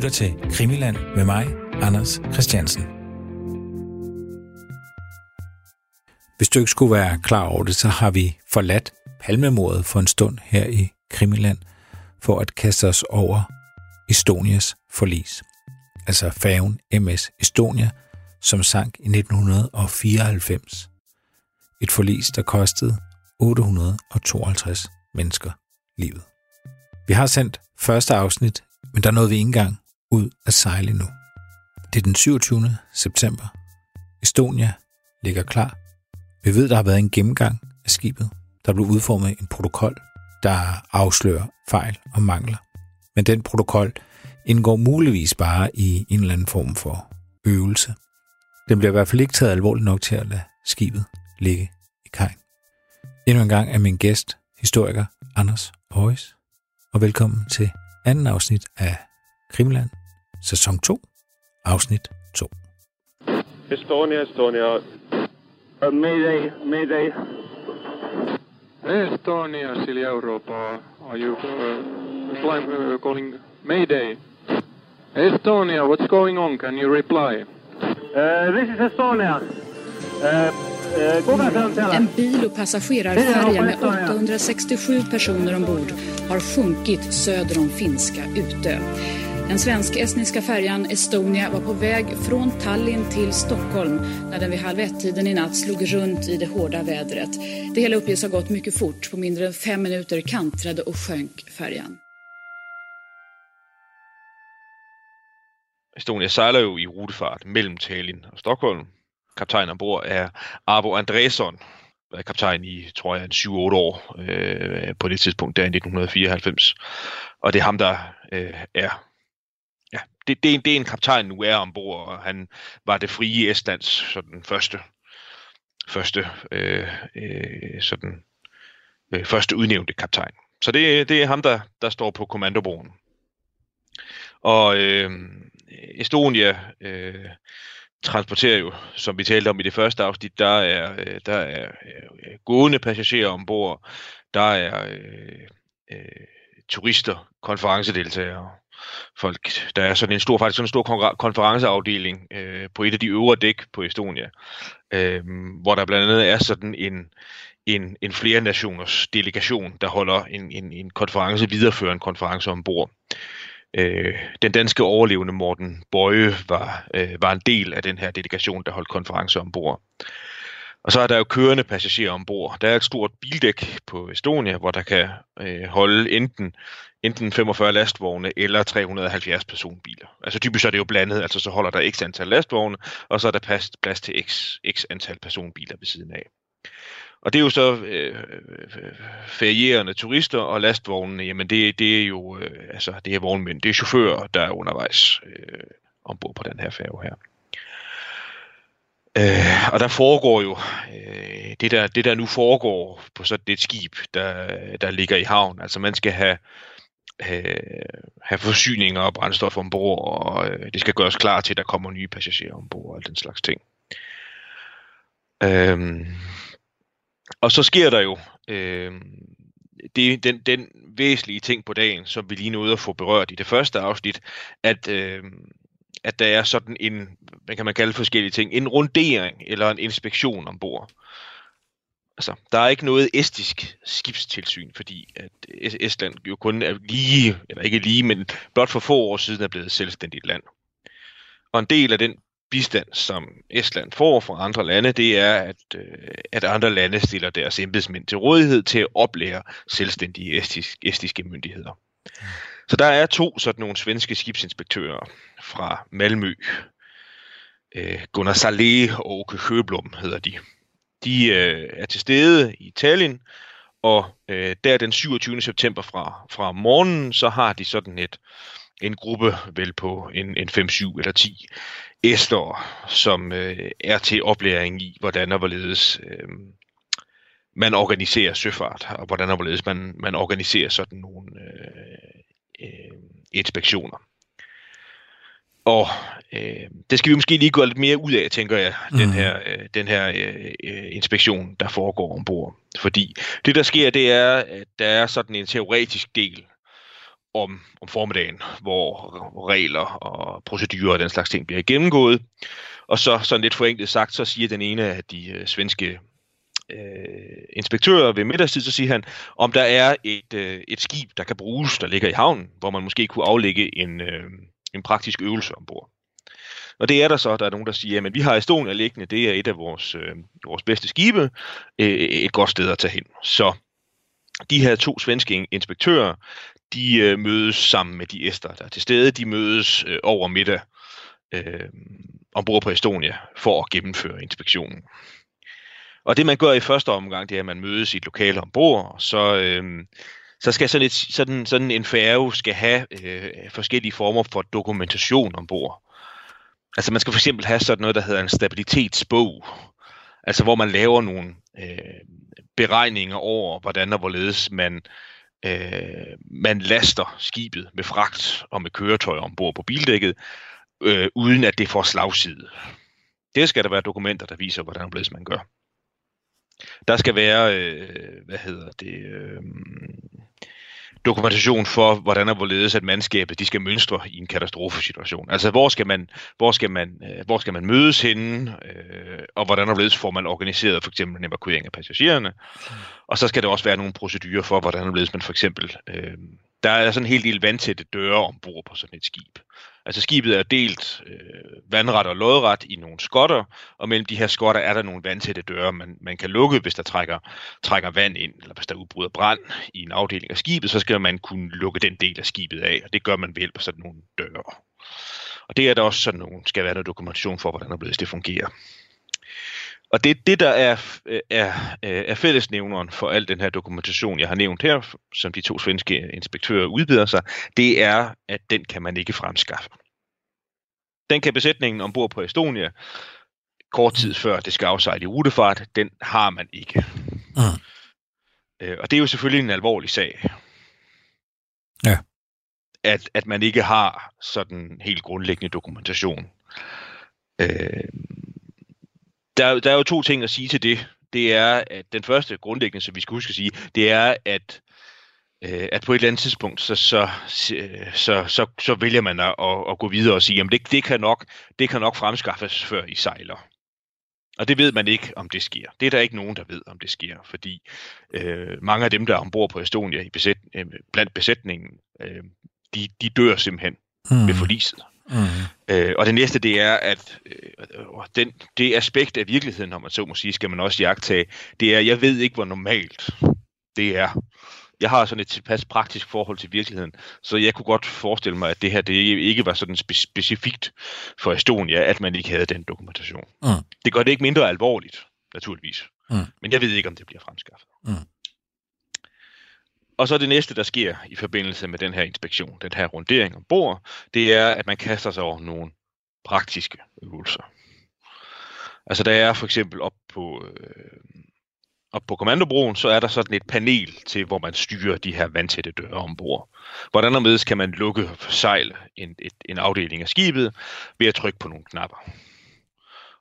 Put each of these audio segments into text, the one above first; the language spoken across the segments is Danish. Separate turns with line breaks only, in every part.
lytter til Krimiland med mig, Anders Christiansen. Hvis du ikke skulle være klar over det, så har vi forladt palmemordet for en stund her i Krimiland for at kaste os over Estonias forlis. Altså færgen MS Estonia, som sank i 1994. Et forlis, der kostede 852 mennesker livet. Vi har sendt første afsnit, men der nåede vi ikke engang ud at sejle nu. Det er den 27. september. Estonia ligger klar. Vi ved, der har været en gennemgang af skibet. Der blev udformet en protokol, der afslører fejl og mangler. Men den protokol indgår muligvis bare i en eller anden form for øvelse. Den bliver i hvert fald ikke taget alvorligt nok til at lade skibet ligge i kajen. Endnu en gang er min gæst, historiker Anders Højs, og velkommen til anden afsnit af Krimland, sæson 2, afsnit 2.
Estonia, Estonia.
Uh, mayday, mayday.
Estonia, Silja Europa. Are you uh, flying, uh, calling Mayday? Estonia, what's going on? Can you reply?
Uh, this is Estonia. Uh, uh.
En bil och passagerarfärja med 867 personer ombord har sjunkit söder om finska Utö. Den svensk-estniska färjan Estonia var på väg från Tallinn till Stockholm när den vid halv ett-tiden i natt slog runt i det hårda vädret. Det hela uppges ha gått mycket fort. På mindre än fem minuter kantrade och sjönk färjan.
Estonia sejler jo i rutefart mellem Tallinn og Stockholm. Kaptajn ombord er Arvo Andresson, været kaptajn i, tror jeg, en 7-8 år øh, på det tidspunkt, der i 1994. Og det er ham, der øh, er det, det, er, det er en kaptajn nu er ombord, og han var det frie Estlands sådan første, første, øh, øh, sådan, øh, første udnævnte kaptajn. Så det, det er ham, der, der står på kommandobroen. Og øh, Estonia øh, transporterer jo, som vi talte om i det første afsnit, der er, øh, der er øh, gående passagerer ombord, der er øh, øh, turister, konferencedeltagere, folk. Der er sådan en stor, faktisk sådan en stor konferenceafdeling øh, på et af de øvre dæk på Estonia, øh, hvor der blandt andet er sådan en, en, en flere nationers delegation, der holder en, en, en konference, viderefører en konference ombord. Øh, den danske overlevende Morten Bøje var, øh, var en del af den her delegation, der holdt konference ombord. Og så er der jo kørende passagerer ombord. Der er et stort bildæk på Estonia, hvor der kan øh, holde enten, enten 45 lastvogne eller 370 personbiler. Altså typisk er det jo blandet, altså så holder der x antal lastvogne, og så er der plads, plads til x, x antal personbiler ved siden af. Og det er jo så øh, øh, ferierende turister og lastvognene, jamen det, det er jo øh, altså, det er vognmænd, det er chauffører, der er undervejs øh, ombord på den her færge her. Øh, og der foregår jo øh, det, der, det, der nu foregår på sådan et skib, der, der ligger i havn. Altså man skal have, have, have forsyninger og brændstof ombord, og øh, det skal gøres klar til, at der kommer nye passagerer ombord og den slags ting. Øh, og så sker der jo øh, det, den, den væsentlige ting på dagen, som vi lige nåede at få berørt i det første afsnit, at, øh, at der er sådan en, hvad kan man kalde forskellige ting, en rundering eller en inspektion ombord. Altså, der er ikke noget estisk skibstilsyn, fordi at Estland jo kun er lige, eller ikke lige, men blot for få år siden er blevet et selvstændigt land. Og en del af den bistand, som Estland får fra andre lande, det er, at, øh, at andre lande stiller deres embedsmænd til rådighed til at oplære selvstændige estisk, estiske myndigheder. Mm. Så der er to sådan nogle svenske skibsinspektører fra Malmø. Øh, Gunnar Salé og Åke Høblom hedder de. De øh, er til stede i Tallinn, og øh, der den 27. september fra, fra morgenen, så har de sådan et en gruppe vel på en, en 5, 7 eller 10 æster, som øh, er til oplæring i, hvordan og hvorledes øh, man organiserer søfart, og hvordan og hvorledes man, man organiserer sådan nogle øh, øh, inspektioner. Og øh, det skal vi måske lige gå lidt mere ud af, tænker jeg, mm. den her, øh, den her øh, øh, inspektion, der foregår ombord. Fordi det, der sker, det er, at der er sådan en teoretisk del, om, om formiddagen, hvor regler og procedurer og den slags ting bliver gennemgået. Og så sådan lidt forenklet sagt, så siger den ene af de øh, svenske øh, inspektører ved middagstid, så siger han, om der er et, øh, et skib, der kan bruges, der ligger i havnen, hvor man måske kunne aflægge en, øh, en praktisk øvelse ombord. Og det er der så, der er nogen, der siger, at vi har Estonia liggende, det er et af vores, øh, vores bedste skibe, øh, et godt sted at tage hen. Så de her to svenske inspektører, de øh, mødes sammen med de æster, der er til stede. De mødes øh, over middag øh, ombord på Estonia for at gennemføre inspektionen. Og det man gør i første omgang, det er, at man mødes i et lokale ombord, så, øh, så skal sådan, et, sådan, sådan en færge skal have øh, forskellige former for dokumentation ombord. Altså man skal for eksempel have sådan noget, der hedder en stabilitetsbog, altså hvor man laver nogle øh, beregninger over, hvordan og hvorledes man, øh, man laster skibet med fragt og med køretøj ombord på bildækket, øh, uden at det får slagside. Det skal der være dokumenter, der viser, hvordan og hvorledes man gør. Der skal være, øh, hvad hedder det, øh, dokumentation for, hvordan og hvorledes at mandskabet de skal mønstre i en katastrofesituation. Altså, hvor skal man, hvor skal man, øh, hvor skal man mødes henne, øh, og hvordan og hvorledes får man organiseret for eksempel en evakuering af passagererne. Og så skal der også være nogle procedurer for, hvordan og hvorledes man for eksempel... Øh, der er sådan en helt del vandtætte døre ombord på sådan et skib. Altså skibet er delt øh, vandret og lodret i nogle skotter, og mellem de her skotter er der nogle vandtætte døre, man, man kan lukke, hvis der trækker, trækker vand ind, eller hvis der udbryder brand i en afdeling af skibet, så skal man kunne lukke den del af skibet af, og det gør man ved hjælp af sådan nogle døre. Og det er der også sådan nogle, skal være noget dokumentation for, hvordan det fungerer. Og det det, der er, er, er fællesnævneren for al den her dokumentation, jeg har nævnt her, som de to svenske inspektører udbyder sig, det er, at den kan man ikke fremskaffe. Den kan besætningen ombord på Estonia, kort tid før det skal afsejle i rutefart, den har man ikke. Mm. Øh, og det er jo selvfølgelig en alvorlig sag.
Ja.
At, at man ikke har sådan helt grundlæggende dokumentation. Øh, der, der er jo to ting at sige til det. Det er, at den første grundlæggende, som vi skal huske at sige, det er, at øh, at på et eller andet tidspunkt, så, så, så, så, så vælger man at, at, gå videre og sige, at det, det, kan nok, det kan nok fremskaffes, før I sejler. Og det ved man ikke, om det sker. Det er der ikke nogen, der ved, om det sker, fordi øh, mange af dem, der er ombord på Estonia i besæt, øh, blandt besætningen, øh, de, de dør simpelthen hmm. ved forliset. Mm. Øh, og det næste, det er, at øh, den, det aspekt af virkeligheden, når man så må sige, skal man også jagtage, det er, jeg ved ikke, hvor normalt det er. Jeg har sådan et tilpas praktisk forhold til virkeligheden, så jeg kunne godt forestille mig, at det her det ikke var sådan spe- specifikt for Estonia, at man ikke havde den dokumentation. Mm. Det gør det ikke mindre alvorligt, naturligvis. Mm. Men jeg ved ikke, om det bliver fremskaffet. Mm. Og så det næste, der sker i forbindelse med den her inspektion, den her rundering ombord, det er, at man kaster sig over nogle praktiske øvelser. Altså der er for eksempel op på, øh, op på kommandobroen, så er der sådan et panel til, hvor man styrer de her vandtætte døre ombord. Hvordan og kan man lukke og sejl en, et, en afdeling af skibet ved at trykke på nogle knapper.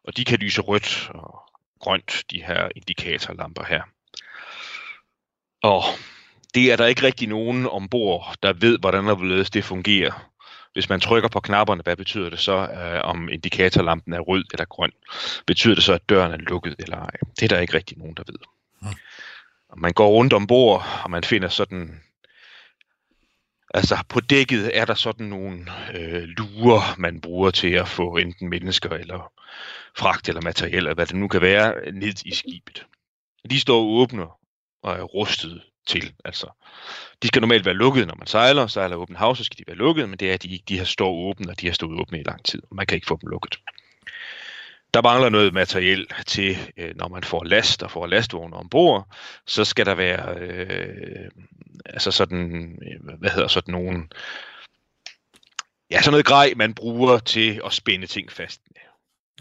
Og de kan lyse rødt og grønt, de her indikatorlamper her. Og det er der ikke rigtig nogen ombord, der ved, hvordan og hvorledes det fungerer. Hvis man trykker på knapperne, hvad betyder det så, øh, om indikatorlampen er rød eller grøn? Betyder det så, at døren er lukket eller ej? Det er der ikke rigtig nogen, der ved. Mm. Og man går rundt ombord, og man finder sådan... Altså på dækket er der sådan nogle øh, lurer, man bruger til at få enten mennesker eller fragt eller materiel, eller hvad det nu kan være, ned i skibet. De står åbne og er rustet til. Altså, de skal normalt være lukket, når man sejler. Sejler åbent hav, så skal de være lukket, men det er, at de ikke de har stået åbne, og de har stået åbne i lang tid. Man kan ikke få dem lukket. Der mangler noget materiel til, øh, når man får last og får lastvogne ombord, så skal der være, øh, altså sådan, øh, hvad hedder sådan nogen, ja, sådan noget grej, man bruger til at spænde ting fast med.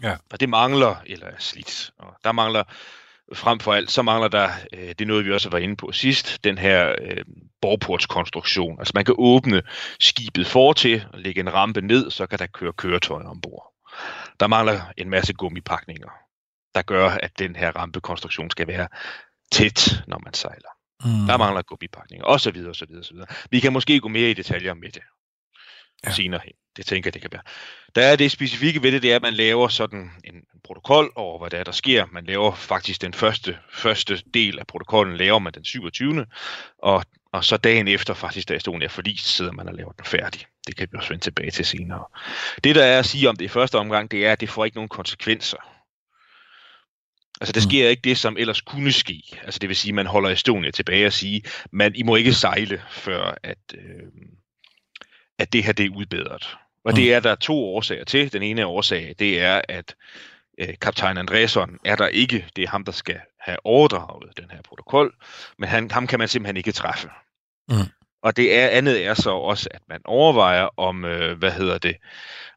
Ja. Og det mangler, eller er slidt. Og der mangler frem for alt, så mangler der, øh, det er noget, vi også var inde på sidst, den her øh, borgportskonstruktion. Altså man kan åbne skibet fortil og lægge en rampe ned, så kan der køre køretøjer ombord. Der mangler en masse gummipakninger, der gør, at den her rampekonstruktion skal være tæt, når man sejler. Mm. Der mangler gummipakninger, og så videre, og så videre, og så videre. Vi kan måske gå mere i detaljer med det ja. senere hen. Det tænker jeg, det kan være. Der er det specifikke ved det, det er, at man laver sådan en protokol over, hvad der er, der sker. Man laver faktisk den første, første del af protokollen, laver man den 27. Og, og så dagen efter, faktisk da Estonia er forlist, sidder man og laver den færdig. Det kan vi også vende tilbage til senere. Det, der er at sige om det i første omgang, det er, at det får ikke nogen konsekvenser. Altså, der mm. sker ikke det, som ellers kunne ske. Altså, det vil sige, at man holder Estonia tilbage og sige, man, I må ikke sejle, før at, øh, at det her det er udbedret. Og mm. det er der to årsager til. Den ene årsag, det er, at øh, kaptajn Andresson er der ikke. Det er ham, der skal have overdraget den her protokol. Men han, ham kan man simpelthen ikke træffe. Mm. Og det er andet er så også, at man overvejer, om, øh, hvad hedder det,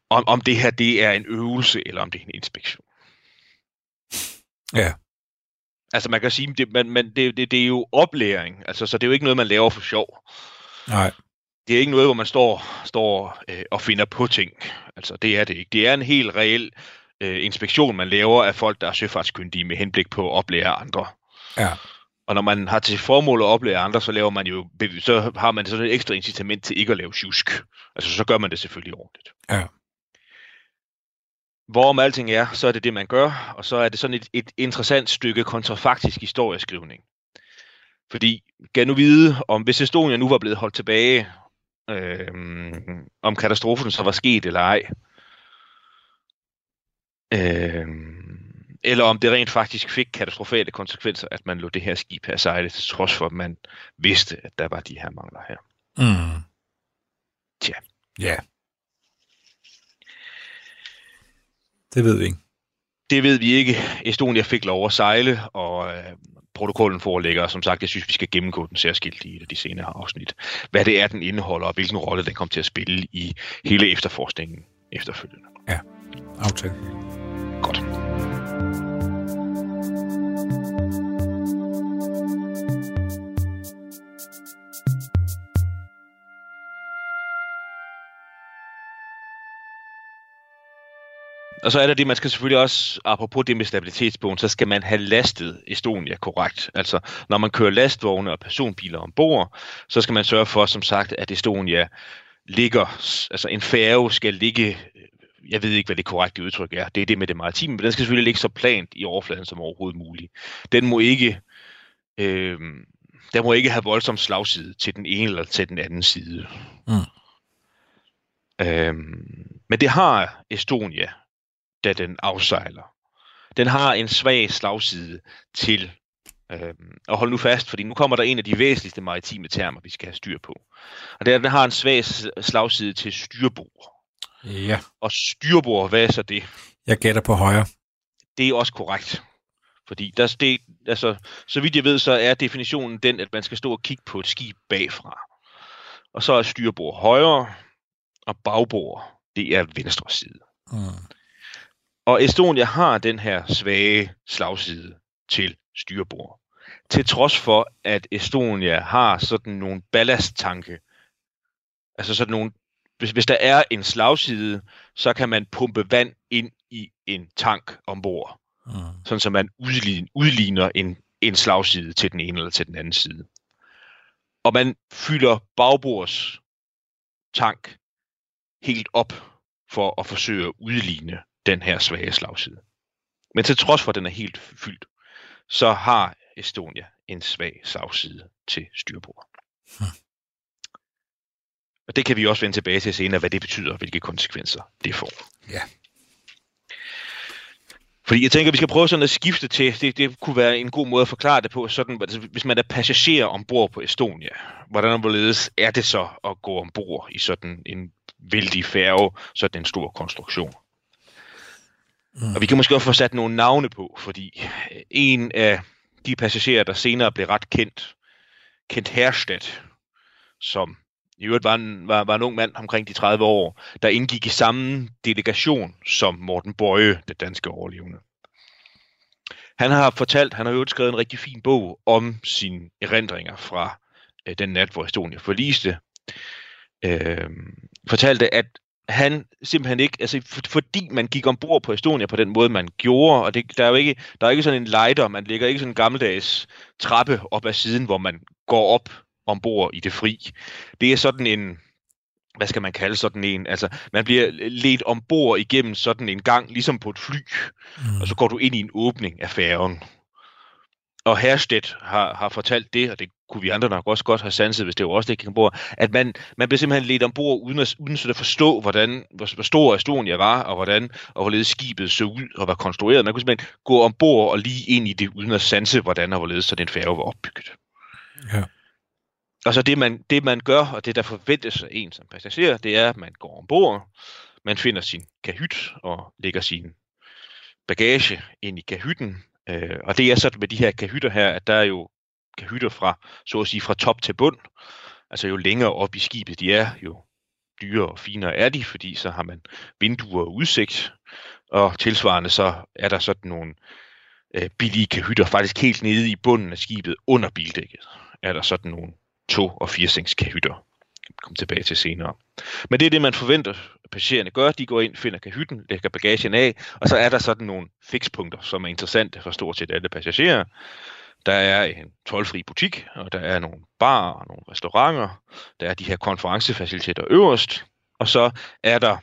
om, om det her det er en øvelse, eller om det er en inspektion.
Ja.
Altså man kan sige, det, man, man, det, det, det er jo oplæring, altså, så det er jo ikke noget, man laver for sjov.
Nej.
Det er ikke noget, hvor man står, står øh, og finder på ting. Altså det er det ikke. Det er en helt reel øh, inspektion, man laver af folk, der er søfartskyndige med henblik på at oplære andre.
Ja.
Og når man har til formål at oplære andre, så laver man jo, så har man sådan et ekstra incitament til ikke at lave tjusk. Altså så gør man det selvfølgelig ordentligt.
Ja.
Hvorom alting er, så er det det, man gør, og så er det sådan et, et interessant stykke kontrafaktisk historieskrivning. Fordi, kan nu vide, om hvis Estonia nu var blevet holdt tilbage, øh, om katastrofen så var sket eller ej. Øh, eller om det rent faktisk fik katastrofale konsekvenser, at man lå det her skib her sejle, til trods for, at man vidste, at der var de her mangler her.
Mm.
Tja.
Ja. Det ved vi ikke.
Det ved vi ikke. Estonia fik lov at sejle, og øh, protokollen foreligger. Som sagt, jeg synes, vi skal gennemgå den særskilt i de senere afsnit. Hvad det er, den indeholder, og hvilken rolle den kommer til at spille i hele efterforskningen efterfølgende.
Ja, aftale.
Og så er der det, man skal selvfølgelig også, apropos det med stabilitetsbogen, så skal man have lastet Estonia korrekt. Altså, når man kører lastvogne og personbiler ombord, så skal man sørge for, som sagt, at Estonia ligger, altså en færge skal ligge, jeg ved ikke, hvad det korrekte udtryk er, det er det med det maritime, men den skal selvfølgelig ligge så plant i overfladen som overhovedet muligt. Den må ikke, øh, der må ikke have voldsom slagside til den ene eller til den anden side. Mm. Øhm, men det har Estonia da den afsejler. Den har en svag slagside til, øh, og hold nu fast, fordi nu kommer der en af de væsentligste maritime termer, vi skal have styr på. Og det er, at den har en svag slagside til styrbord.
Ja.
Og styrbord, hvad er så det?
Jeg gætter på højre.
Det er også korrekt. Fordi der, det, altså, så vidt jeg ved, så er definitionen den, at man skal stå og kigge på et skib bagfra. Og så er styrbord højre, og bagbord, det er venstre side. Mm. Og Estonia har den her svage slagside til styrbord. Til trods for, at Estonia har sådan nogle ballasttanke. Altså sådan nogle, hvis, hvis der er en slagside, så kan man pumpe vand ind i en tank ombord. Mm. Sådan så man udligner, udligner en, en slagside til den ene eller til den anden side. Og man fylder bagbords tank helt op for at forsøge at udligne den her svage slagside. Men til trods for, at den er helt fyldt, så har Estonia en svag slagside til styrbord. Hmm. Og det kan vi også vende tilbage til senere, hvad det betyder, og hvilke konsekvenser det får.
Ja.
Fordi jeg tænker, at vi skal prøve sådan at skifte til, det, det kunne være en god måde at forklare det på, sådan, altså, hvis man er passager ombord på Estonia, hvordan hvorledes er det så at gå ombord i sådan en vældig færge, sådan en stor konstruktion? Mm. Og vi kan måske også få sat nogle navne på, fordi øh, en af de passagerer, der senere blev ret kendt, Kent Herstedt, som i øvrigt var en, var, var en ung mand omkring de 30 år, der indgik i samme delegation som Morten Bøje, det danske overlevende. Han har fortalt, han har jo skrevet en rigtig fin bog om sine erindringer fra øh, den nat, hvor Estonia forliste. Øh, fortalte, at han simpelthen ikke, altså for, fordi man gik ombord på Estonia på den måde, man gjorde, og det, der er jo ikke, der er ikke sådan en lighter, man lægger ikke sådan en gammeldags trappe op ad siden, hvor man går op ombord i det fri. Det er sådan en, hvad skal man kalde sådan en, altså man bliver ledt ombord igennem sådan en gang, ligesom på et fly, mm. og så går du ind i en åbning af færgen og Herstedt har, har fortalt det, og det kunne vi andre nok også godt have sanset, hvis det var også det, gik ombord, at man, man blev simpelthen ledt ombord, uden at, uden at forstå, hvordan, hvor, hvor stor Estonia var, og hvordan og hvorledes skibet så ud og var konstrueret. Man kunne simpelthen gå ombord og lige ind i det, uden at sanse, hvordan og hvorledes så den færge var opbygget. Ja. Og så det man, det, man gør, og det, der forventes af en som passager, det er, at man går ombord, man finder sin kahyt og lægger sin bagage ind i kahytten, Øh, og det er sådan med de her kahytter her, at der er jo kahytter fra, så at sige, fra top til bund. Altså jo længere op i skibet de er, jo dyrere og finere er de, fordi så har man vinduer og udsigt. Og tilsvarende så er der sådan nogle øh, billige kahytter, faktisk helt nede i bunden af skibet, under bildækket, er der sådan nogle to- og firesængs kahytter. Kom tilbage til senere. Men det er det, man forventer, passagererne gør. De går ind, finder kahytten, lægger bagagen af, og så er der sådan nogle fikspunkter, som er interessante for stort set alle passagerer. Der er en tolvfri butik, og der er nogle bar og nogle restauranter. Der er de her konferencefaciliteter øverst, og så er der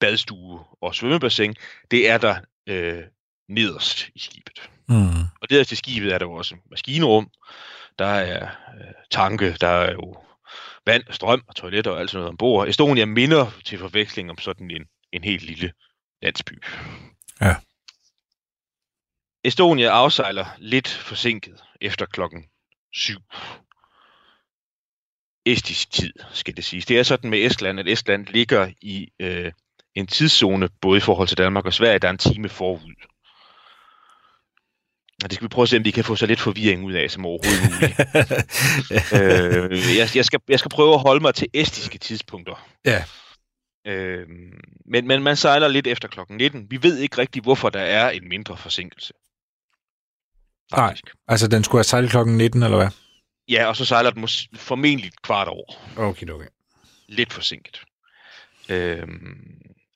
badstue og svømmebassin. Det er der øh, nederst i skibet. Mm. Og nederst i skibet er der jo også maskinerum. Der er øh, tanke, der er jo vand, strøm og toiletter og alt sådan noget ombord. Estonia minder til forveksling om sådan en, en helt lille landsby. Ja. Estonia afsejler lidt forsinket efter klokken 7. Estisk tid, skal det siges. Det er sådan med Estland, at Estland ligger i øh, en tidszone, både i forhold til Danmark og Sverige, der er en time forud. Og det skal vi prøve at se, om vi kan få så lidt forvirring ud af som overhovedet muligt. øh, jeg, jeg, skal, jeg skal prøve at holde mig til estiske tidspunkter. Ja. Øh, men, men man sejler lidt efter klokken 19. Vi ved ikke rigtig, hvorfor der er en mindre forsinkelse.
Faktisk. Nej, altså den skulle have sejlet klokken 19, eller hvad?
Ja, og så sejler den formentlig et kvart år.
Okay, okay.
Lidt forsinket. Øh,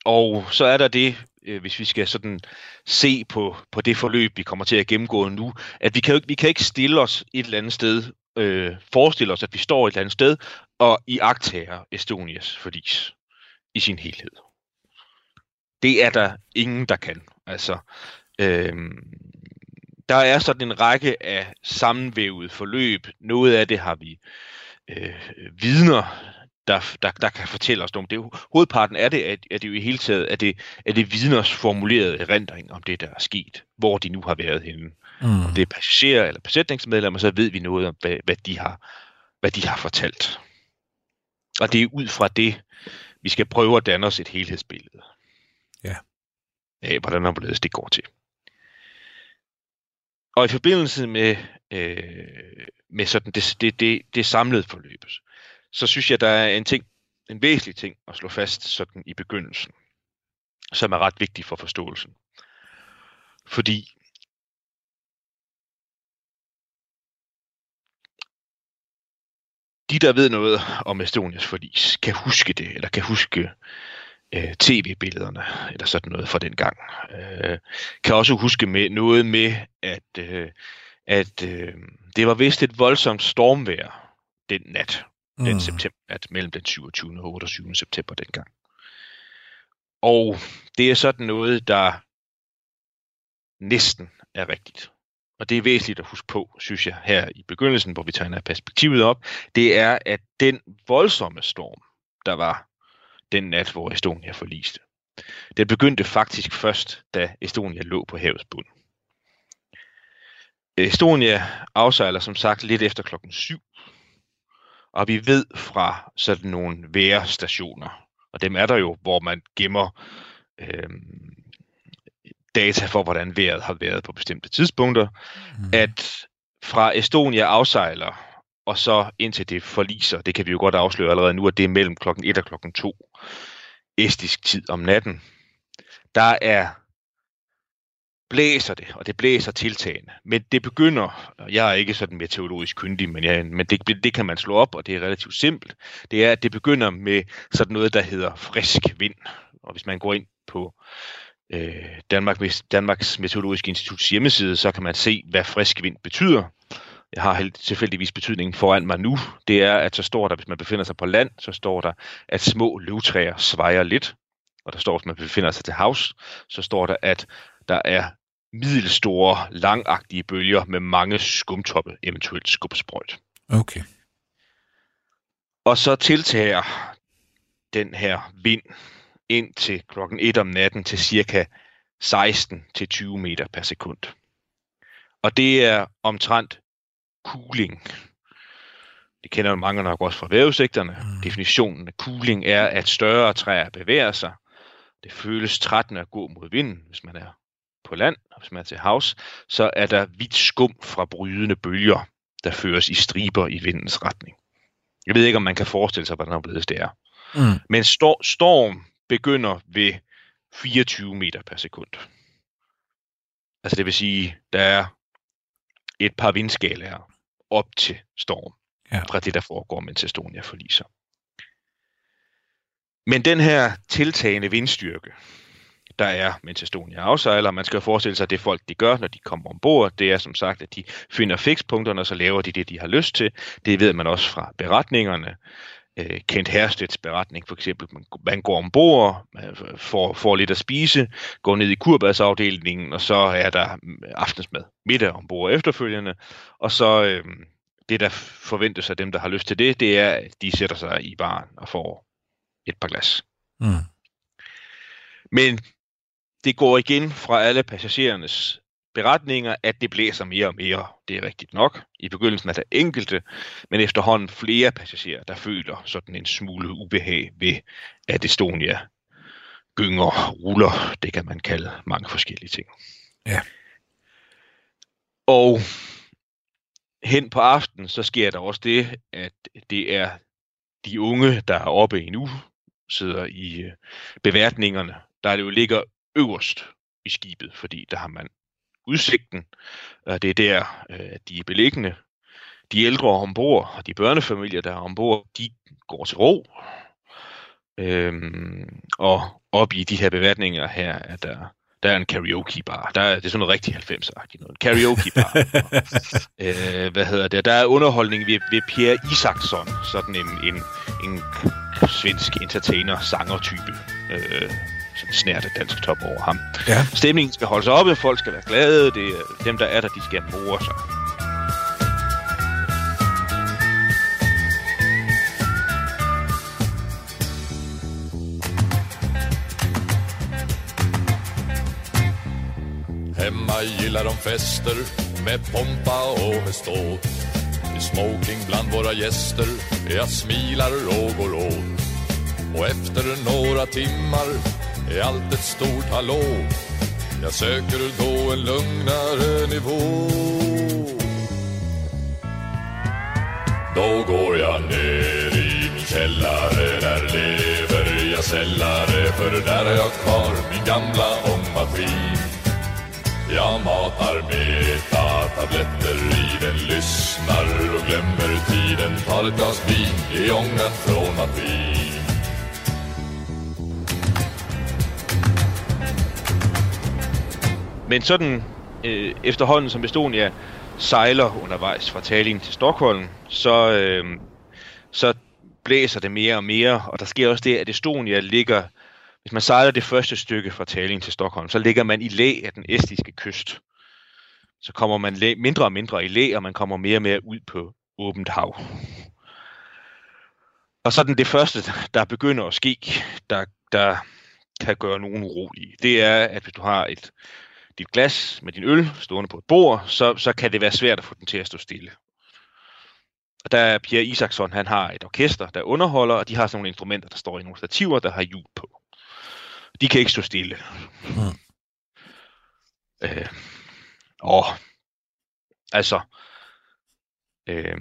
og så er der det, øh, hvis vi skal sådan se på, på det forløb, vi kommer til at gennemgå nu, at vi kan, vi kan ikke stille os et eller andet sted, øh, forestille os, at vi står et eller andet sted, og iagtager Estonias forlis i sin helhed. Det er der ingen, der kan. Altså, øh, der er sådan en række af sammenvævet forløb. Noget af det har vi øh, vidner der, der, der kan fortælle os om det. Hovedparten af det er, er det jo i hele taget, at det, er det vidners formulerede erindring om det, der er sket, hvor de nu har været henne. Mm. Om det er passagerer eller besætningsmedlemmer, så ved vi noget om, hvad, hvad, de har, hvad de har fortalt. Og det er ud fra det, vi skal prøve at danne os et helhedsbillede. Ja. Af, hvordan og hvorledes det går til. Og i forbindelse med, øh, med sådan det, det, det, det samlede forløb, så synes jeg, der er en ting, en væsentlig ting at slå fast sådan i begyndelsen, som er ret vigtig for forståelsen. Fordi de, der ved noget om Estonias forlis, kan huske det, eller kan huske øh, tv-billederne, eller sådan noget fra den gang. Øh, kan også huske med noget med, at, øh, at øh, det var vist et voldsomt stormvejr den nat den mm. september, at mellem den 27. og 28. september dengang. Og det er sådan noget, der næsten er rigtigt. Og det er væsentligt at huske på, synes jeg, her i begyndelsen, hvor vi tegner perspektivet op, det er, at den voldsomme storm, der var den nat, hvor Estonia forliste, den begyndte faktisk først, da Estonia lå på havets bund. Estonia afsejler som sagt lidt efter klokken 7, og vi ved fra sådan nogle vejrstationer, og dem er der jo, hvor man gemmer øh, data for, hvordan vejret har været på bestemte tidspunkter, mm. at fra Estonia afsejler, og så indtil det forliser, det kan vi jo godt afsløre allerede nu, at det er mellem klokken 1 og klokken 2 estisk tid om natten, der er blæser det, og det blæser tiltagende. Men det begynder, og jeg er ikke sådan meteorologisk kyndig, men, jeg, men det, det kan man slå op, og det er relativt simpelt. Det er, at det begynder med sådan noget, der hedder frisk vind. Og hvis man går ind på øh, Danmark, Danmarks Meteorologiske Instituts hjemmeside, så kan man se, hvad frisk vind betyder. Jeg har helt tilfældigvis betydningen foran mig nu. Det er, at så står der, hvis man befinder sig på land, så står der, at små løvtræer svejer lidt. Og der står, hvis man befinder sig til havs, så står der, at der er middelstore, langagtige bølger med mange skumtoppe, eventuelt skubsprøjt.
Okay.
Og så tiltager den her vind ind til klokken 1 om natten til cirka 16-20 meter per sekund. Og det er omtrent cooling. Det kender mange nok også fra vævesigterne. Mm. Definitionen af cooling er, at større træer bevæger sig. Det føles trættende at gå mod vinden, hvis man er på land, og hvis man er til havs, så er der hvidt skum fra brydende bølger, der føres i striber i vindens retning. Jeg ved ikke, om man kan forestille sig, hvordan blevet det er. Mm. Men stor- storm begynder ved 24 meter per sekund. Altså det vil sige, der er et par vindskalaer op til storm, ja. fra det, der foregår, mens Estonia forliser. Men den her tiltagende vindstyrke, der er, mens Estonia afsejler. Man skal jo forestille sig, at det folk, de gør, når de kommer ombord, det er som sagt, at de finder fikspunkterne, og så laver de det, de har lyst til. Det ved man også fra beretningerne. Øh, Kent Herstedts beretning for eksempel, man, man går ombord, man får, får lidt at spise, går ned i kurbadsafdelingen, og så er der aftensmad middag ombord efterfølgende, og så øh, det, der forventes af dem, der har lyst til det, det er, at de sætter sig i baren og får et par glas. Mm. Men det går igen fra alle passagerernes beretninger, at det blæser mere og mere. Det er rigtigt nok. I begyndelsen er der enkelte, men efterhånden flere passagerer, der føler sådan en smule ubehag ved, at Estonia gynger, ruller. Det kan man kalde mange forskellige ting.
Ja.
Og hen på aftenen, så sker der også det, at det er de unge, der er oppe endnu, sidder i øh, beværtningerne, der det jo ligger øverst i skibet, fordi der har man udsigten. Det er der, øh, de er beliggende. De ældre ombord og de børnefamilier, der er ombord, de går til ro. Øhm, og op i de her beværtninger her er der, der er en karaoke bar. Der er, det er sådan noget rigtig 90-agtigt noget. Karaoke bar. øh, hvad hedder det? Der er underholdning ved, ved Pierre Isaksson, sådan en, en, en svensk entertainer, sanger type. Øh, sådan snært et dansk top over ham. Ja. Stemningen skal holde sig oppe, folk skal være glade, det er dem, der er der, de skal more sig.
Hemma gillar de fester med pompa och med ståt. I smoking bland våra gäster, jag smilar och går åt. Och efter några timmar är allt ett stort hallå. Jag söker då en lugnare nivå. Då går jag ner i min källare. Där lever jag sällare För där har jag kvar min gamla ångmaskin. Jag matar meta-tabletter i den Lyssnar och glömmer tiden. Tar ett glas vin i ångan från maskin.
Men sådan øh, efterhånden som Estonia sejler undervejs fra Tallinn til Stockholm, så, øh, så blæser det mere og mere, og der sker også det, at Estonia ligger, hvis man sejler det første stykke fra Tallinn til Stockholm, så ligger man i læ af den estiske kyst. Så kommer man læ, mindre og mindre i læ, og man kommer mere og mere ud på åbent hav. Og så den det første, der begynder at ske, der, der kan gøre nogen urolige, det er, at hvis du har et dit glas med din øl stående på et bord, så, så kan det være svært at få den til at stå stille. Og der er Pierre Isaksson, han har et orkester, der underholder, og de har sådan nogle instrumenter, der står i nogle stativer, der har hjul på. De kan ikke stå stille. Mm. Øh, og altså, øh,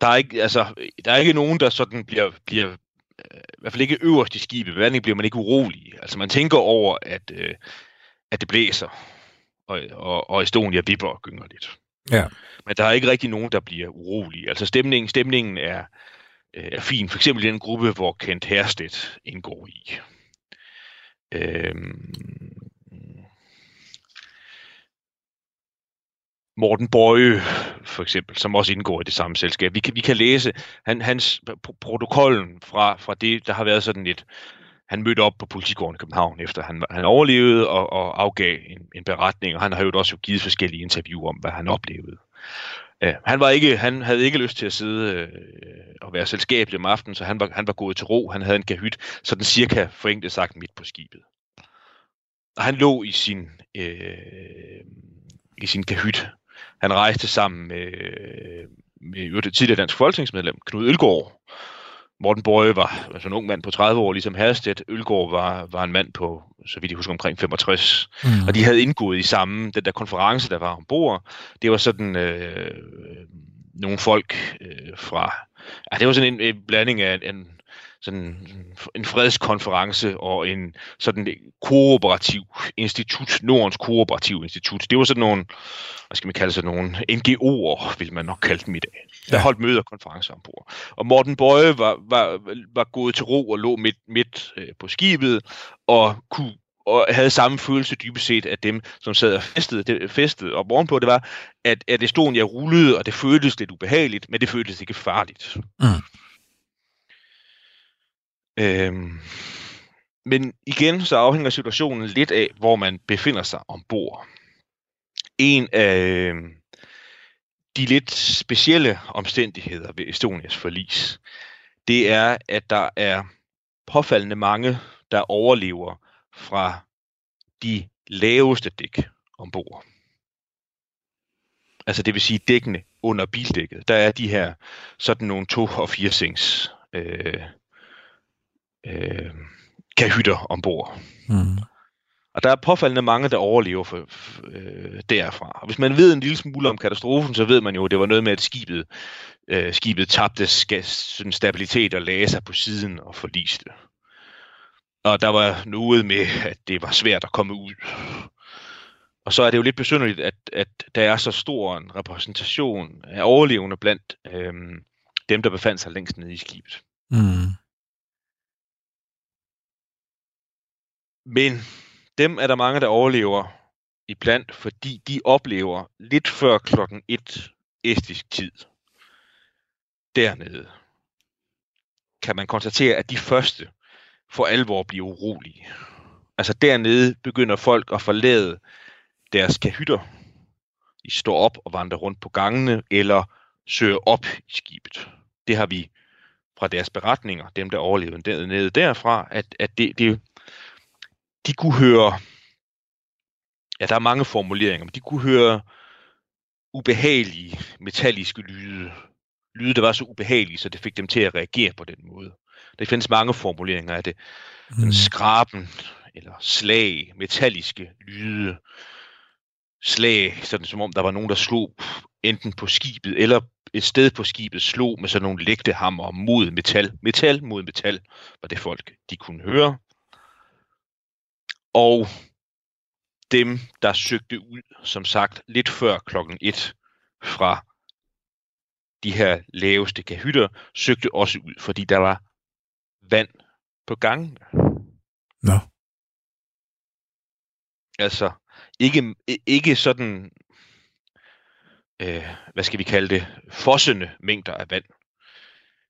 der er ikke, altså, der er ikke nogen, der sådan bliver, bliver i hvert fald ikke øverst i skibet. Hvordan bliver man ikke urolig? Altså man tænker over, at, øh, at det blæser, og, og, og Estonia vipper og gynger lidt.
Ja.
Men der er ikke rigtig nogen, der bliver urolige. Altså stemningen, stemningen er, øh, er fin. For eksempel i den gruppe, hvor Kent Herstedt indgår i. Øhm, Morten Bøje, for eksempel, som også indgår i det samme selskab. Vi kan, vi kan læse han, hans protokollen fra, fra det, der har været sådan et... Han mødte op på politigården i København, efter han, han overlevede og, og afgav en, en beretning, og han har jo også givet forskellige interviewer om, hvad han oplevede. Uh, han, var ikke, han havde ikke lyst til at sidde øh, og være selskabelig om aftenen, så han var, han var gået til ro. Han havde en kahyt, sådan cirka forenklet sagt midt på skibet. Og han lå i sin, øh, i sin kahyt han rejste sammen med, med det tidligere dansk folketingsmedlem, Knud Ølgaard. Morten Bøje var altså en ung mand på 30 år, ligesom Herstedt. Ølgaard var, var en mand på, så vidt jeg husker, omkring 65. Mm. Og de havde indgået i samme, den der konference, der var ombord. Det var sådan øh, nogle folk øh, fra... Ja, det var sådan en, en blanding af en, sådan en fredskonference og en sådan kooperativ institut, Nordens kooperativ institut. Det var sådan nogle, hvad skal man kalde sådan nogle NGO'er, vil man nok kalde dem i dag, der ja. holdt møder og konferencer ombord. Og Morten Bøje var, var, var gået til ro og lå midt, midt øh, på skibet og kunne og havde samme følelse dybest set af dem, som sad og festede, det, festede og morgenpå, det var, at, at Estonia rullede, og det føltes lidt ubehageligt, men det føltes ikke farligt. Mm. Øhm, men igen, så afhænger situationen lidt af, hvor man befinder sig ombord. En af øhm, de lidt specielle omstændigheder ved Estonias forlis, det er, at der er påfaldende mange, der overlever fra de laveste dæk ombord. Altså det vil sige dækkene under bildækket. Der er de her sådan nogle to- og fire sings øh, øh, kahytter ombord. Mm. Og der er påfaldende mange, der overlever for, øh, derfra. Og hvis man ved en lille smule om katastrofen, så ved man jo, at det var noget med, at skibet, øh, skibet tabte sådan stabilitet og lagde sig på siden og forliste. Og der var noget med, at det var svært at komme ud. Og så er det jo lidt besynderligt, at, at der er så stor en repræsentation af overlevende blandt øh, dem, der befandt sig længst nede i skibet. Mm. Men dem er der mange, der overlever iblandt, fordi de oplever lidt før klokken 1 estisk tid dernede, kan man konstatere, at de første for alvor bliver urolige. Altså dernede begynder folk at forlade deres kahytter. De står op og vandrer rundt på gangene, eller søger op i skibet. Det har vi fra deres beretninger, dem der overlevede dernede derfra, at, at det, det, de kunne høre, ja, der er mange formuleringer, men de kunne høre ubehagelige metalliske lyde. Lyde, der var så ubehagelige, så det fik dem til at reagere på den måde. Der findes mange formuleringer af det. Mm. Den skraben, eller slag, metalliske lyde. Slag, sådan som om der var nogen, der slog enten på skibet, eller et sted på skibet slog med sådan nogle lægtehammer mod metal. Metal mod metal var det folk, de kunne høre og dem, der søgte ud, som sagt, lidt før klokken 1 fra de her laveste kahytter, søgte også ud, fordi der var vand på gangen.
Nå.
Altså, ikke, ikke sådan, øh, hvad skal vi kalde det, fossende mængder af vand.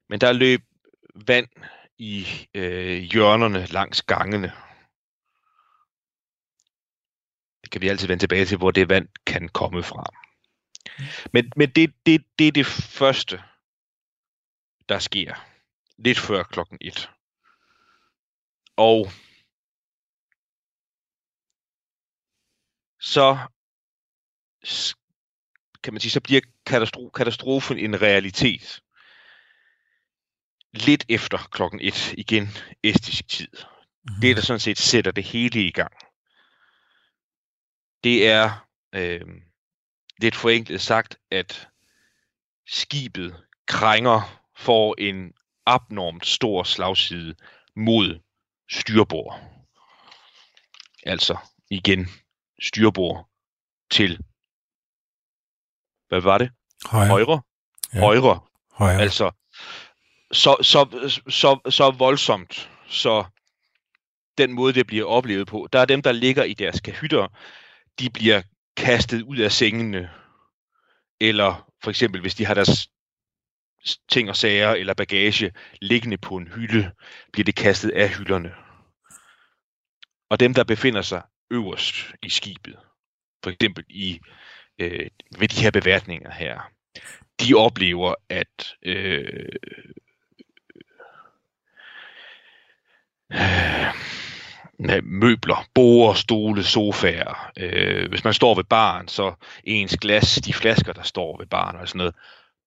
Men der løb vand i øh, hjørnerne langs gangene. Kan vi altid vende tilbage til, hvor det vand kan komme fra. Men, men det, det, det er det første, der sker. Lidt før klokken 1. Og så kan man sige, så bliver katastro- katastrofen en realitet. Lidt efter klokken 1 igen estisk tid. Mm-hmm. Det, der sådan set sætter det hele i gang det er øh, lidt forenklet sagt, at skibet krænger for en abnormt stor slagside mod styrbord. Altså igen styrbord til, hvad var det?
Højre.
Højre.
Ja.
Højre.
Højre.
Altså, så, så, så, så voldsomt, så den måde, det bliver oplevet på, der er dem, der ligger i deres kahytter, de bliver kastet ud af sengene, eller for eksempel, hvis de har deres ting og sager eller bagage liggende på en hylde, bliver det kastet af hylderne. Og dem, der befinder sig øverst i skibet, for eksempel i øh, ved de her beværtninger her, de oplever, at øh, øh, møbler, borer, stole, sofaer. Øh, hvis man står ved baren, så ens glas, de flasker, der står ved baren og sådan noget,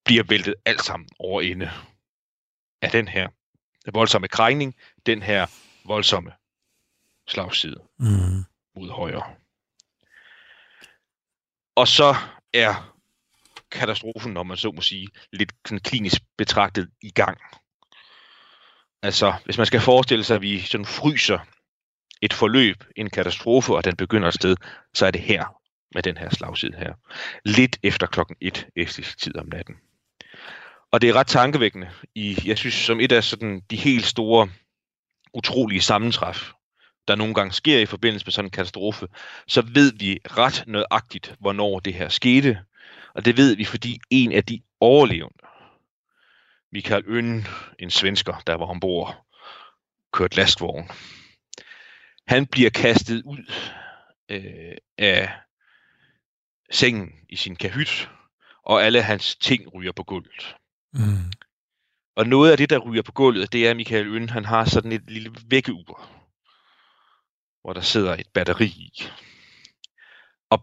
bliver væltet alt sammen over ende af den her voldsomme krængning, den her voldsomme slagside
Mm.
mod højre. Og så er katastrofen, når man så må sige, lidt sådan klinisk betragtet i gang. Altså, hvis man skal forestille sig, at vi sådan fryser et forløb, en katastrofe, og den begynder et sted, så er det her, med den her slagside her. Lidt efter klokken 1 estisk tid om natten. Og det er ret tankevækkende, i, jeg synes, som et af sådan de helt store, utrolige sammentræf, der nogle gange sker i forbindelse med sådan en katastrofe, så ved vi ret nøjagtigt, hvornår det her skete. Og det ved vi, fordi en af de overlevende, Michael Øn, en svensker, der var ombord, kørt lastvogn, han bliver kastet ud øh, af sengen i sin kahyt, og alle hans ting ryger på gulvet.
Mm.
Og noget af det, der ryger på gulvet, det er, at Michael Øn, han har sådan et lille vækkeur, hvor der sidder et batteri i. Og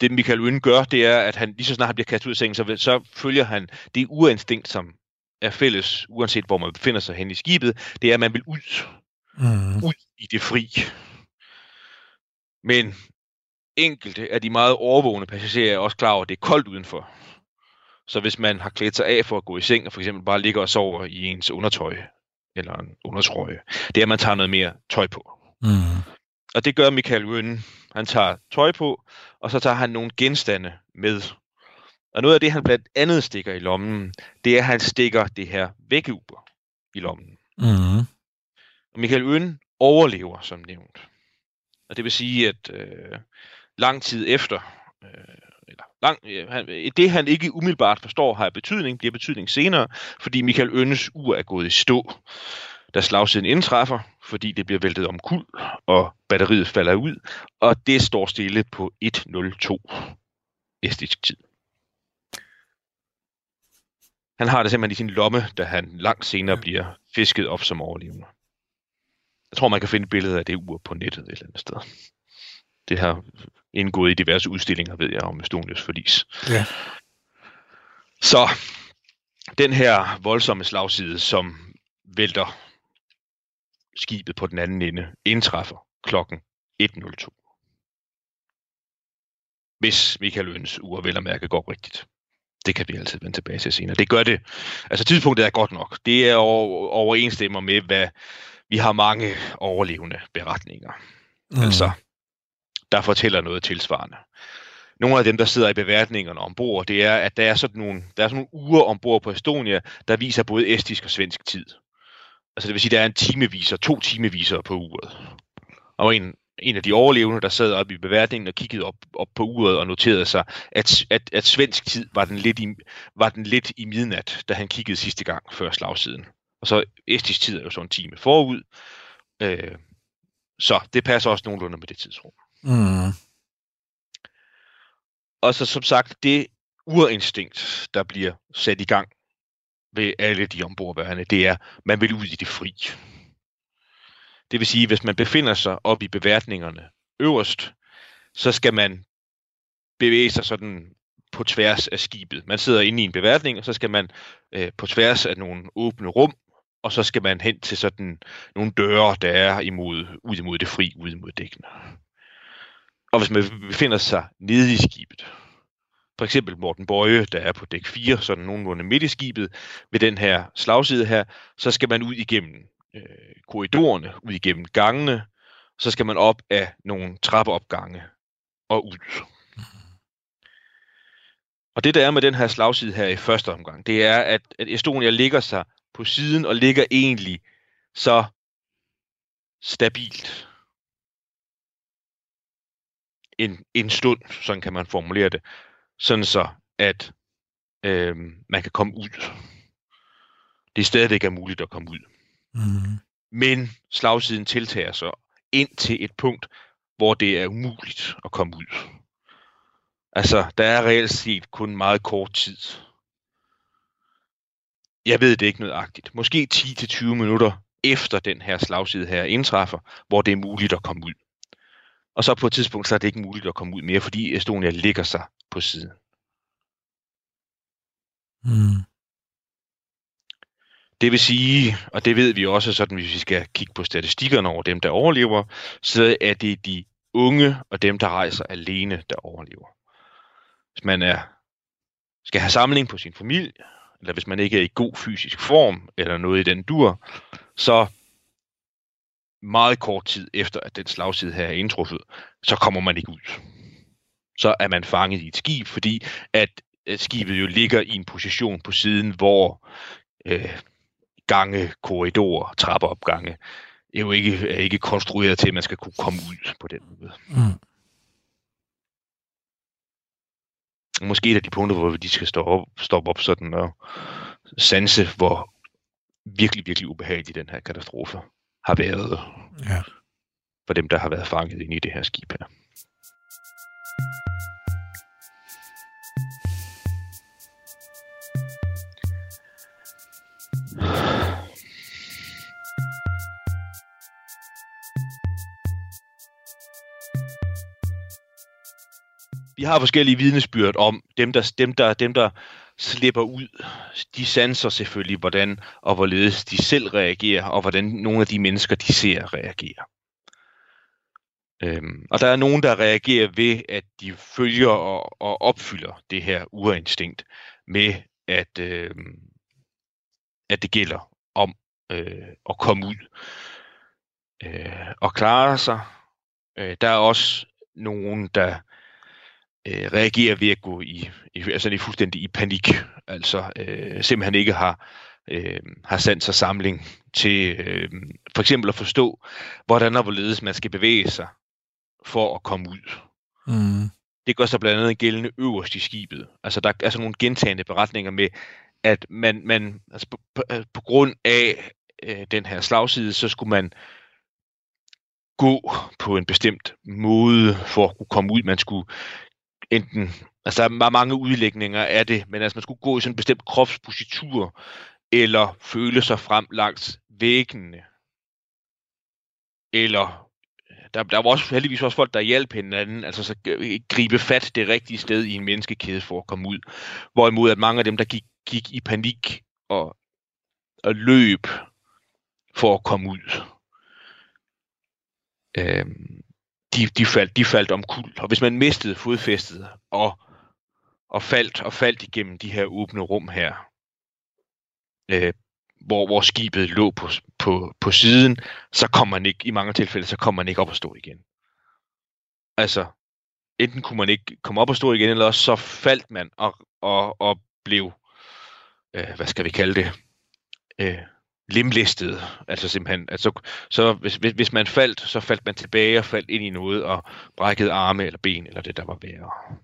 det Michael Øn gør, det er, at han lige så snart han bliver kastet ud af sengen, så, så følger han det urinstinkt, som er fælles, uanset hvor man befinder sig hen i skibet, det er, at man vil ud,
Mm.
ud i det fri. Men enkelte af de meget overvågne passagerer er også klar over, at det er koldt udenfor. Så hvis man har klædt sig af for at gå i seng, og for eksempel bare ligger og sover i ens undertøj, eller en undertrøje, det er, at man tager noget mere tøj på.
Mm.
Og det gør Michael Øen. Han tager tøj på, og så tager han nogle genstande med. Og noget af det, han blandt andet stikker i lommen, det er, at han stikker det her vækkeuber i lommen.
Mm.
Og Michael Øen overlever, som nævnt. Og det vil sige, at øh, lang tid efter, øh, eller lang, øh, han, det han ikke umiddelbart forstår har betydning, bliver betydning senere, fordi Michael Ønnes ur er gået i stå, da slagsiden indtræffer, fordi det bliver væltet om kul, og batteriet falder ud, og det står stille på 102 estisk tid. Han har det simpelthen i sin lomme, da han langt senere bliver fisket op som overlevende. Jeg tror, man kan finde billeder af det ur på nettet et eller andet sted. Det har indgået i diverse udstillinger, ved jeg, om Estonias forlis.
Ja.
Så den her voldsomme slagside, som vælter skibet på den anden ende, indtræffer klokken 1.02. Hvis Michael Øns ur vel at mærke går rigtigt. Det kan vi altid vende tilbage til senere. Det gør det. Altså tidspunktet er godt nok. Det er over, overensstemmer med, hvad vi har mange overlevende beretninger. Mm. Altså, der fortæller noget tilsvarende. Nogle af dem, der sidder i beværtningerne ombord, det er, at der er sådan nogle, der er sådan nogle uger ombord på Estonia, der viser både estisk og svensk tid. Altså det vil sige, der er en timeviser, to timeviser på uret. Og en, en af de overlevende, der sad oppe i beværtningen og kiggede op, op på uret og noterede sig, at, at, at svensk tid var den, lidt i, var den lidt i midnat, da han kiggede sidste gang før slagsiden. Og så estisk tid er jo så en time forud. Øh, så det passer også nogenlunde med det tidsrum.
Mm.
Og så som sagt, det urinstinkt, der bliver sat i gang ved alle de ombordværende, det er, man vil ud i det fri. Det vil sige, hvis man befinder sig oppe i beværtningerne øverst, så skal man bevæge sig sådan på tværs af skibet. Man sidder inde i en beværtning, og så skal man øh, på tværs af nogle åbne rum, og så skal man hen til sådan nogle døre, der er imod, ud imod det fri, ud imod dækkene. Og hvis man befinder sig nede i skibet, for eksempel Morten Bøje, der er på dæk 4, sådan nogenlunde midt i skibet, ved den her slagside her, så skal man ud igennem øh, korridorerne, ud igennem gangene, så skal man op af nogle trappeopgange og ud. Og det der er med den her slagside her i første omgang, det er, at, at Estonia ligger sig på siden og ligger egentlig så stabilt en, en stund, sådan kan man formulere det, sådan så, at øh, man kan komme ud. Det er stadigvæk er muligt at komme ud.
Mm.
Men slagsiden tiltager sig ind til et punkt, hvor det er umuligt at komme ud. Altså, der er reelt set kun meget kort tid. Jeg ved det ikke nødagtigt. Måske 10-20 minutter efter den her slagside her indtræffer, hvor det er muligt at komme ud. Og så på et tidspunkt, så er det ikke muligt at komme ud mere, fordi Estonia ligger sig på siden.
Mm.
Det vil sige, og det ved vi også, sådan hvis vi skal kigge på statistikkerne over dem, der overlever, så er det de unge og dem, der rejser alene, der overlever. Hvis man er, skal have samling på sin familie, eller hvis man ikke er i god fysisk form, eller noget i den dur, så meget kort tid efter, at den slagside her er indtruffet, så kommer man ikke ud. Så er man fanget i et skib, fordi at øh, skibet jo ligger i en position på siden, hvor øh, gange, korridorer, trappeopgange er jo ikke, er ikke konstrueret til, at man skal kunne komme ud på den måde.
Mm.
Måske et af de punkter, hvor de skal stoppe op, stoppe op sådan og sanse, hvor virkelig, virkelig ubehagelig den her katastrofe har været
Ja.
for dem, der har været fanget inde i det her skib her. Har forskellige vidnesbyrd om dem, der, dem, der, dem, der slipper ud. De sanser selvfølgelig, hvordan og hvorledes de selv reagerer, og hvordan nogle af de mennesker, de ser, reagerer. Øhm, og der er nogen, der reagerer ved, at de følger og, og opfylder det her urinstinkt med, at, øh, at det gælder om øh, at komme ud øh, og klare sig. Øh, der er også nogen, der øh, reagerer ved at gå i, i, altså i fuldstændig i panik, altså øh, simpelthen ikke har, øh, har sandt sig samling til øh, for eksempel at forstå, hvordan og hvorledes man skal bevæge sig for at komme ud.
Mm.
Det gør sig blandt andet gældende øverst i skibet. Altså der er altså nogle gentagende beretninger med, at man, man altså på, på, på grund af øh, den her slagside, så skulle man gå på en bestemt måde for at kunne komme ud. Man skulle enten, altså der er mange udlægninger af det, men altså man skulle gå i sådan en bestemt kropspositur, eller føle sig frem langs væggene, eller der, der var også heldigvis også folk, der hjalp hinanden, altså så gribe fat det rigtige sted i en menneskekæde for at komme ud. Hvorimod at mange af dem, der gik, gik i panik og, og løb for at komme ud, øhm, de, de, faldt, de faldt omkuld. Og hvis man mistede fodfæstet og, og faldt og faldt igennem de her åbne rum her, øh, hvor, hvor skibet lå på, på, på siden, så kom man ikke, i mange tilfælde, så kom man ikke op og stå igen. Altså, enten kunne man ikke komme op og stå igen, eller også så faldt man og, og, og blev, øh, hvad skal vi kalde det, øh, limlistet. Altså simpelthen, altså, så hvis, hvis, hvis man faldt, så faldt man tilbage og faldt ind i noget og brækkede arme eller ben, eller det der var værre.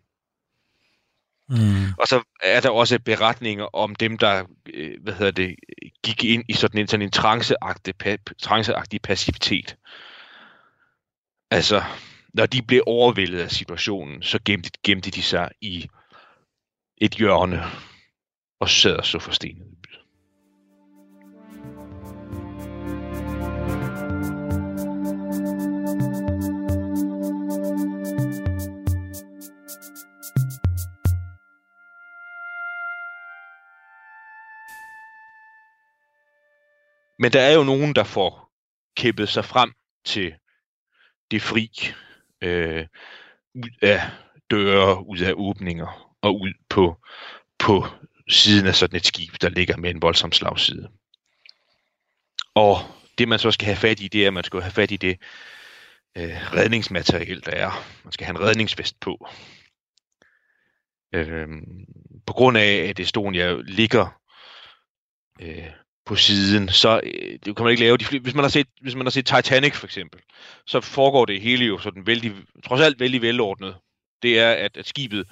Mm.
Og så er der også beretninger om dem, der øh, hvad hedder det, gik ind i sådan en, sådan en tranceagtig, pa- tranceagtig passivitet. Altså, når de blev overvældet af situationen, så gemte, gemte de sig i et hjørne og sad og så forstenet Men der er jo nogen, der får kæppet sig frem til det fri, øh, ud af døre, ud af åbninger og ud på, på siden af sådan et skib, der ligger med en voldsom slagside. Og det man så skal have fat i, det er, at man skal have fat i det øh, redningsmateriel, der er. Man skal have en redningsvest på. Øh, på grund af, at Estonia ligger øh, på siden, så øh, det kan man ikke lave. De, hvis, man har set, hvis man har set Titanic for eksempel, så foregår det hele jo sådan vældig, trods alt vældig velordnet. Det er, at, at skibet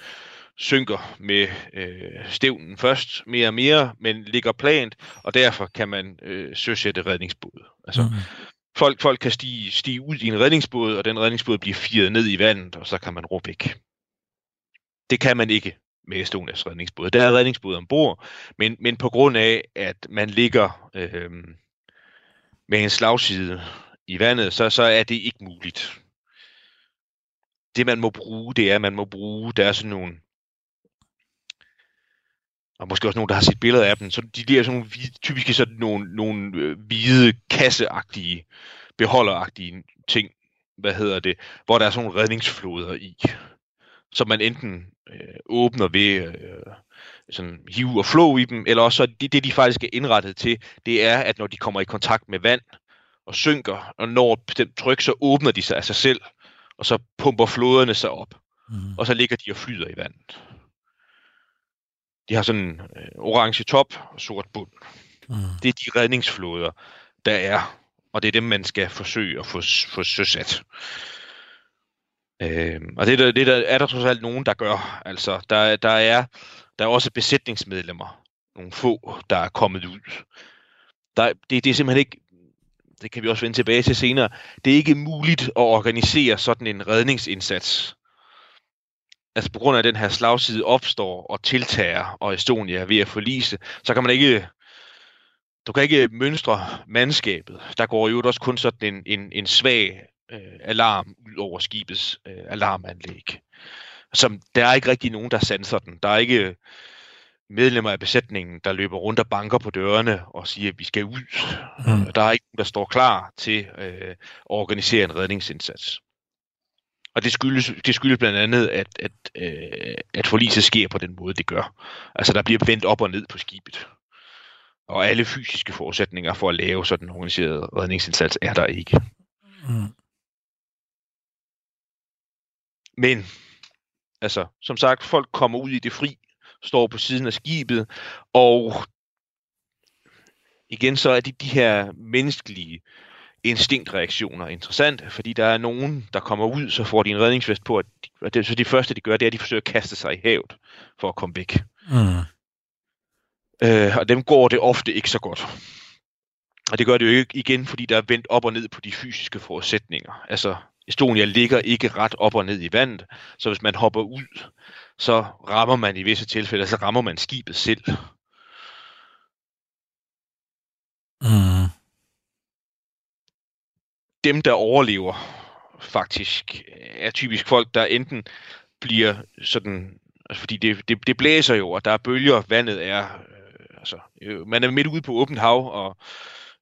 synker med øh, stævnen først mere og mere, men ligger plant, og derfor kan man øh, søsætte redningsbåd. Altså, mm. folk, folk kan stige, stige ud i en redningsbåd, og den redningsbåd bliver firet ned i vandet, og så kan man råbe væk. Det kan man ikke med Estonias redningsbåd. Der er redningsbåd ombord, men, men på grund af, at man ligger øh, med en slagside i vandet, så, så er det ikke muligt. Det man må bruge, det er, at man må bruge, der er sådan nogle og måske også nogen, der har set billeder af dem, så de, der er sådan nogle, typisk sådan nogle, nogle øh, hvide, kasseagtige, beholderagtige ting, hvad hedder det, hvor der er sådan nogle redningsfloder i, som man enten øh, åbner ved øh, sådan hive og flå i dem, eller også så det, det, de faktisk er indrettet til, det er, at når de kommer i kontakt med vand og synker, og når et bestemt tryk, så åbner de sig af sig selv, og så pumper floderne sig op, mm. og så ligger de og flyder i vandet. De har sådan en øh, orange top og sort bund. Mm. Det er de redningsflåder, der er, og det er dem, man skal forsøge at få, få søsat. Øh, og det, det der, er der trods alt nogen, der gør. Altså, der, der, er, der er også besætningsmedlemmer, nogle få, der er kommet ud. Der, det, det er simpelthen ikke, det kan vi også vende tilbage til senere, det er ikke muligt at organisere sådan en redningsindsats altså på grund af, den her slagside opstår og tiltager, og Estonia er ved at forlise, så kan man ikke, du kan ikke mønstre mandskabet. Der går jo også kun sådan en, en, en svag øh, alarm ud over skibets øh, alarmanlæg. Som, der er ikke rigtig nogen, der sanser den. Der er ikke medlemmer af besætningen, der løber rundt og banker på dørene og siger, at vi skal ud. Mm. Der er ikke nogen, der står klar til øh, at organisere en redningsindsats. Og det skyldes, det skyldes blandt andet, at, at, øh, at forliset sker på den måde, det gør. Altså, der bliver vendt op og ned på skibet. Og alle fysiske forudsætninger for at lave sådan en organiseret redningsindsats er der ikke. Mm. Men, altså, som sagt, folk kommer ud i det fri, står på siden af skibet, og igen så er det de her menneskelige instinktreaktioner interessant, fordi der er nogen, der kommer ud, så får de en redningsvest på, og det, så det første, de gør, det er, at de forsøger at kaste sig i havet for at komme væk. Mm. Øh, og dem går det ofte ikke så godt. Og det gør det jo ikke igen, fordi der er vendt op og ned på de fysiske forudsætninger. Altså, Estonia ligger ikke ret op og ned i vandet, så hvis man hopper ud, så rammer man i visse tilfælde, så rammer man skibet selv. Mm dem, der overlever, faktisk, er typisk folk, der enten bliver sådan, altså fordi det, det, det blæser jo, og der er bølger, vandet er, øh, altså, øh, man er midt ude på åbent hav, og,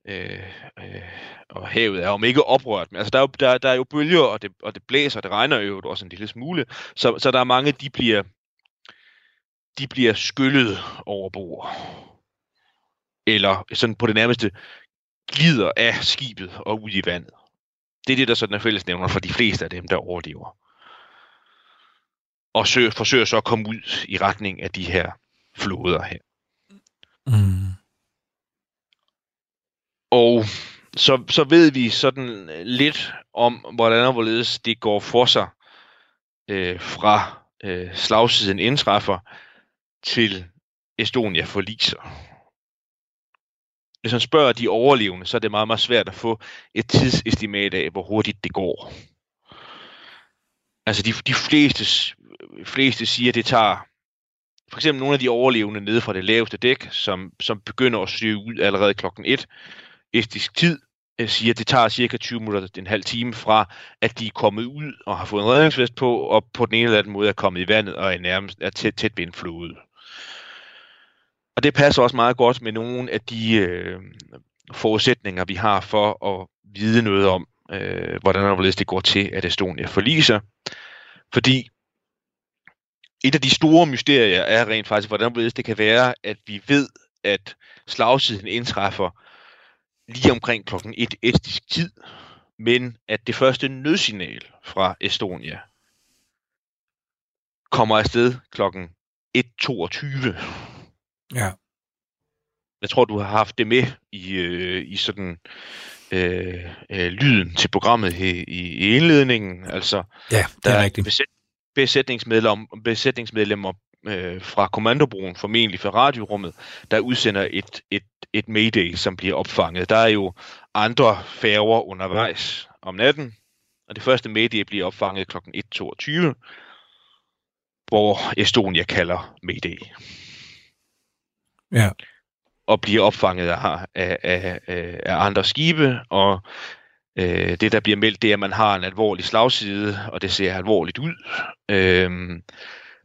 øh, øh, og havet er om ikke oprørt, men altså, der, er jo, der, der er jo bølger, og det, og det blæser, det regner jo også en lille smule, så, så der er mange, de bliver, de bliver skyllet over bord. Eller sådan på det nærmeste glider af skibet og ud i vandet. Det er det, der sådan er fællesnævner for de fleste af dem, der overlever. Og søger, forsøger så at komme ud i retning af de her floder her. Mm. Og så, så ved vi sådan lidt om, hvordan og hvorledes det går for sig øh, fra øh, slagsiden indtræffer til Estonia forliser hvis man spørger de overlevende, så er det meget, meget svært at få et tidsestimat af, hvor hurtigt det går. Altså de, de fleste, fleste siger, at det tager for eksempel nogle af de overlevende nede fra det laveste dæk, som, som begynder at søge ud allerede klokken 1 estisk tid, øh, siger, at det tager cirka 20 minutter en halv time fra, at de er kommet ud og har fået en redningsvest på, og på den ene eller anden måde er kommet i vandet og er nærmest er tæt, tæt ved en flod. Og det passer også meget godt med nogle af de øh, forudsætninger, vi har for at vide noget om, øh, hvordan og hvorledes det går til, at Estonia forliser. Fordi et af de store mysterier er rent faktisk, hvordan og det kan være, at vi ved, at slagsiden indtræffer lige omkring klokken 1 estisk tid, men at det første nødsignal fra Estonia kommer afsted klokken 1.22.
Ja.
Jeg tror, du har haft det med i, øh, i sådan øh, øh, lyden til programmet i, i, indledningen. Altså,
Ja, det
der
er
er
rigtigt.
besæt, besætningsmedlemmer, besætningsmedlemmer øh, fra kommandobroen, formentlig fra radiorummet, der udsender et, et, et mayday, som bliver opfanget. Der er jo andre færger undervejs om natten, og det første mayday bliver opfanget kl. 1.22, hvor Estonia kalder mayday,
Ja.
og bliver opfanget af, af, af, af andre skibe, og Øh, det, der bliver meldt, det er, at man har en alvorlig slagside, og det ser alvorligt ud. Øhm,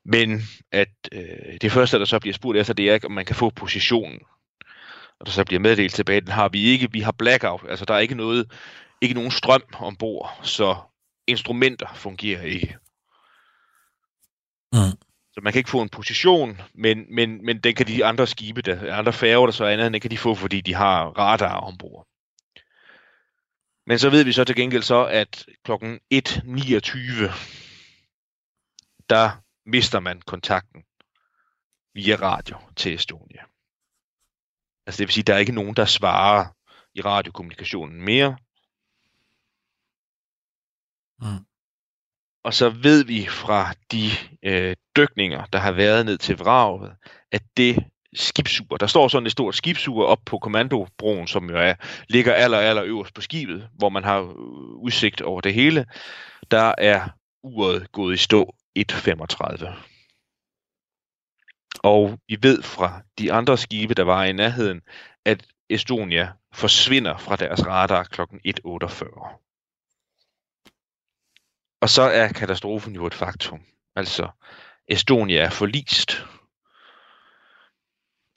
men at øh, det første, der så bliver spurgt efter, det er, om man kan få positionen. Og der så bliver meddelt tilbage, den har vi ikke. Vi har blackout. Altså, der er ikke noget, ikke nogen strøm ombord, så instrumenter fungerer ikke.
Mm.
Så man kan ikke få en position, men, men, men den kan de andre skibe, der, andre færger, der så er andet, den kan de få, fordi de har radar ombord. Men så ved vi så til gengæld så, at klokken 1.29, der mister man kontakten via radio til Estonia. Altså det vil sige, at der er ikke nogen, der svarer i radiokommunikationen mere.
Mm.
Og så ved vi fra de øh, dykninger, der har været ned til vraget, at det skibsur, der står sådan et stort skibsur op på kommandobroen, som jo er, ligger aller, aller øverst på skibet, hvor man har øh, udsigt over det hele, der er uret gået i stå 1.35. Og vi ved fra de andre skibe, der var i nærheden, at Estonia forsvinder fra deres radar kl. 1.48. Og så er katastrofen jo et faktum. Altså, Estonia er forlist.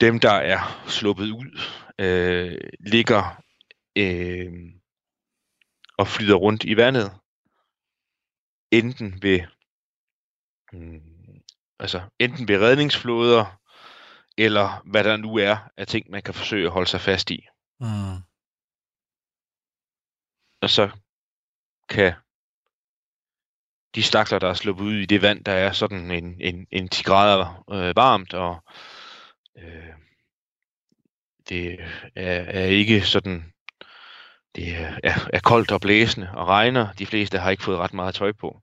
Dem, der er sluppet ud, øh, ligger øh, og flyder rundt i vandet. Enten ved, mm, altså, enten ved redningsflåder, eller hvad der nu er af ting, man kan forsøge at holde sig fast i.
Mm.
Og så kan de stakler, der er sluppet ud i det vand, der er sådan en, en, en 10 grader øh, varmt, og øh, det er, er ikke sådan, det er, er, er koldt og blæsende og regner. De fleste har ikke fået ret meget tøj på.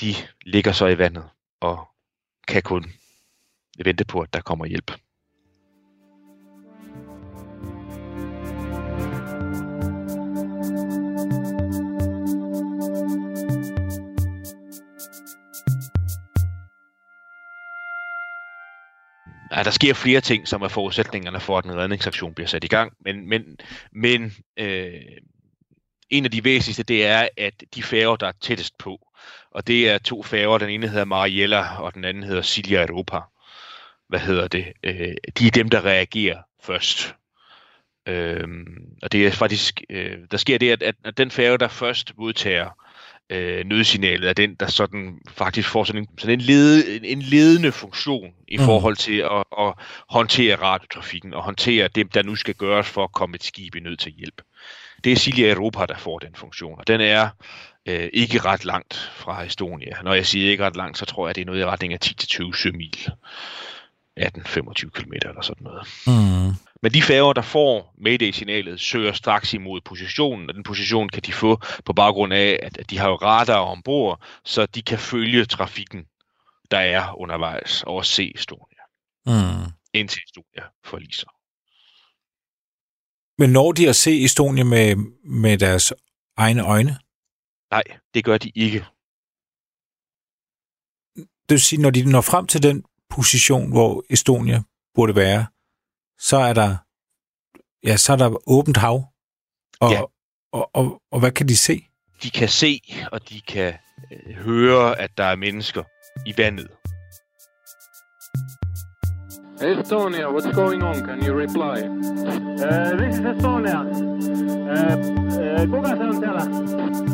De ligger så i vandet og kan kun vente på, at der kommer hjælp. Ja, der sker flere ting, som er forudsætningerne for, at en redningsaktion bliver sat i gang. Men, men, men øh, en af de væsentligste, det er, at de færger, der er tættest på, og det er to færger, den ene hedder Mariella, og den anden hedder Silja Europa. Hvad hedder det? Øh, de er dem, der reagerer først. Øhm, og det er faktisk, øh, der sker det, at, at, at den færge, der først modtager øh, nødsignalet, er den, der sådan faktisk får sådan en, sådan en, lede, en, en ledende funktion i
Mm.
forhold til at, at håndtere radiotrafikken og håndtere det, der nu skal gøres for at komme et skib i nød til hjælp. Det er Silja Europa, der får den funktion, og den er øh, ikke ret langt fra Estonia. Når jeg siger ikke ret langt, så tror jeg, det er noget i retning af 10-20 sømil. 18-25 km eller sådan noget.
Mm.
Men de færger, der får Mayday-signalet, søger straks imod positionen, og den position kan de få på baggrund af, at de har jo radar ombord, så de kan følge trafikken, der er undervejs, og se Estonia,
Mm.
indtil Estonia forliser.
Men når de at se Estonia med, med deres egne øjne,
Nej, det gør de ikke.
det vil sige, når de når frem til den position, hvor Estonia burde være, så er der, ja, så er der åbent hav. Og,
Ja.
og, og, og hvad kan de se?
De kan se, og de kan øh, høre, at der er mennesker i vandet.
Estonia, what's going on? Can you reply?
Uh, this is Estonia. Uh, uh, kuka se on siellä?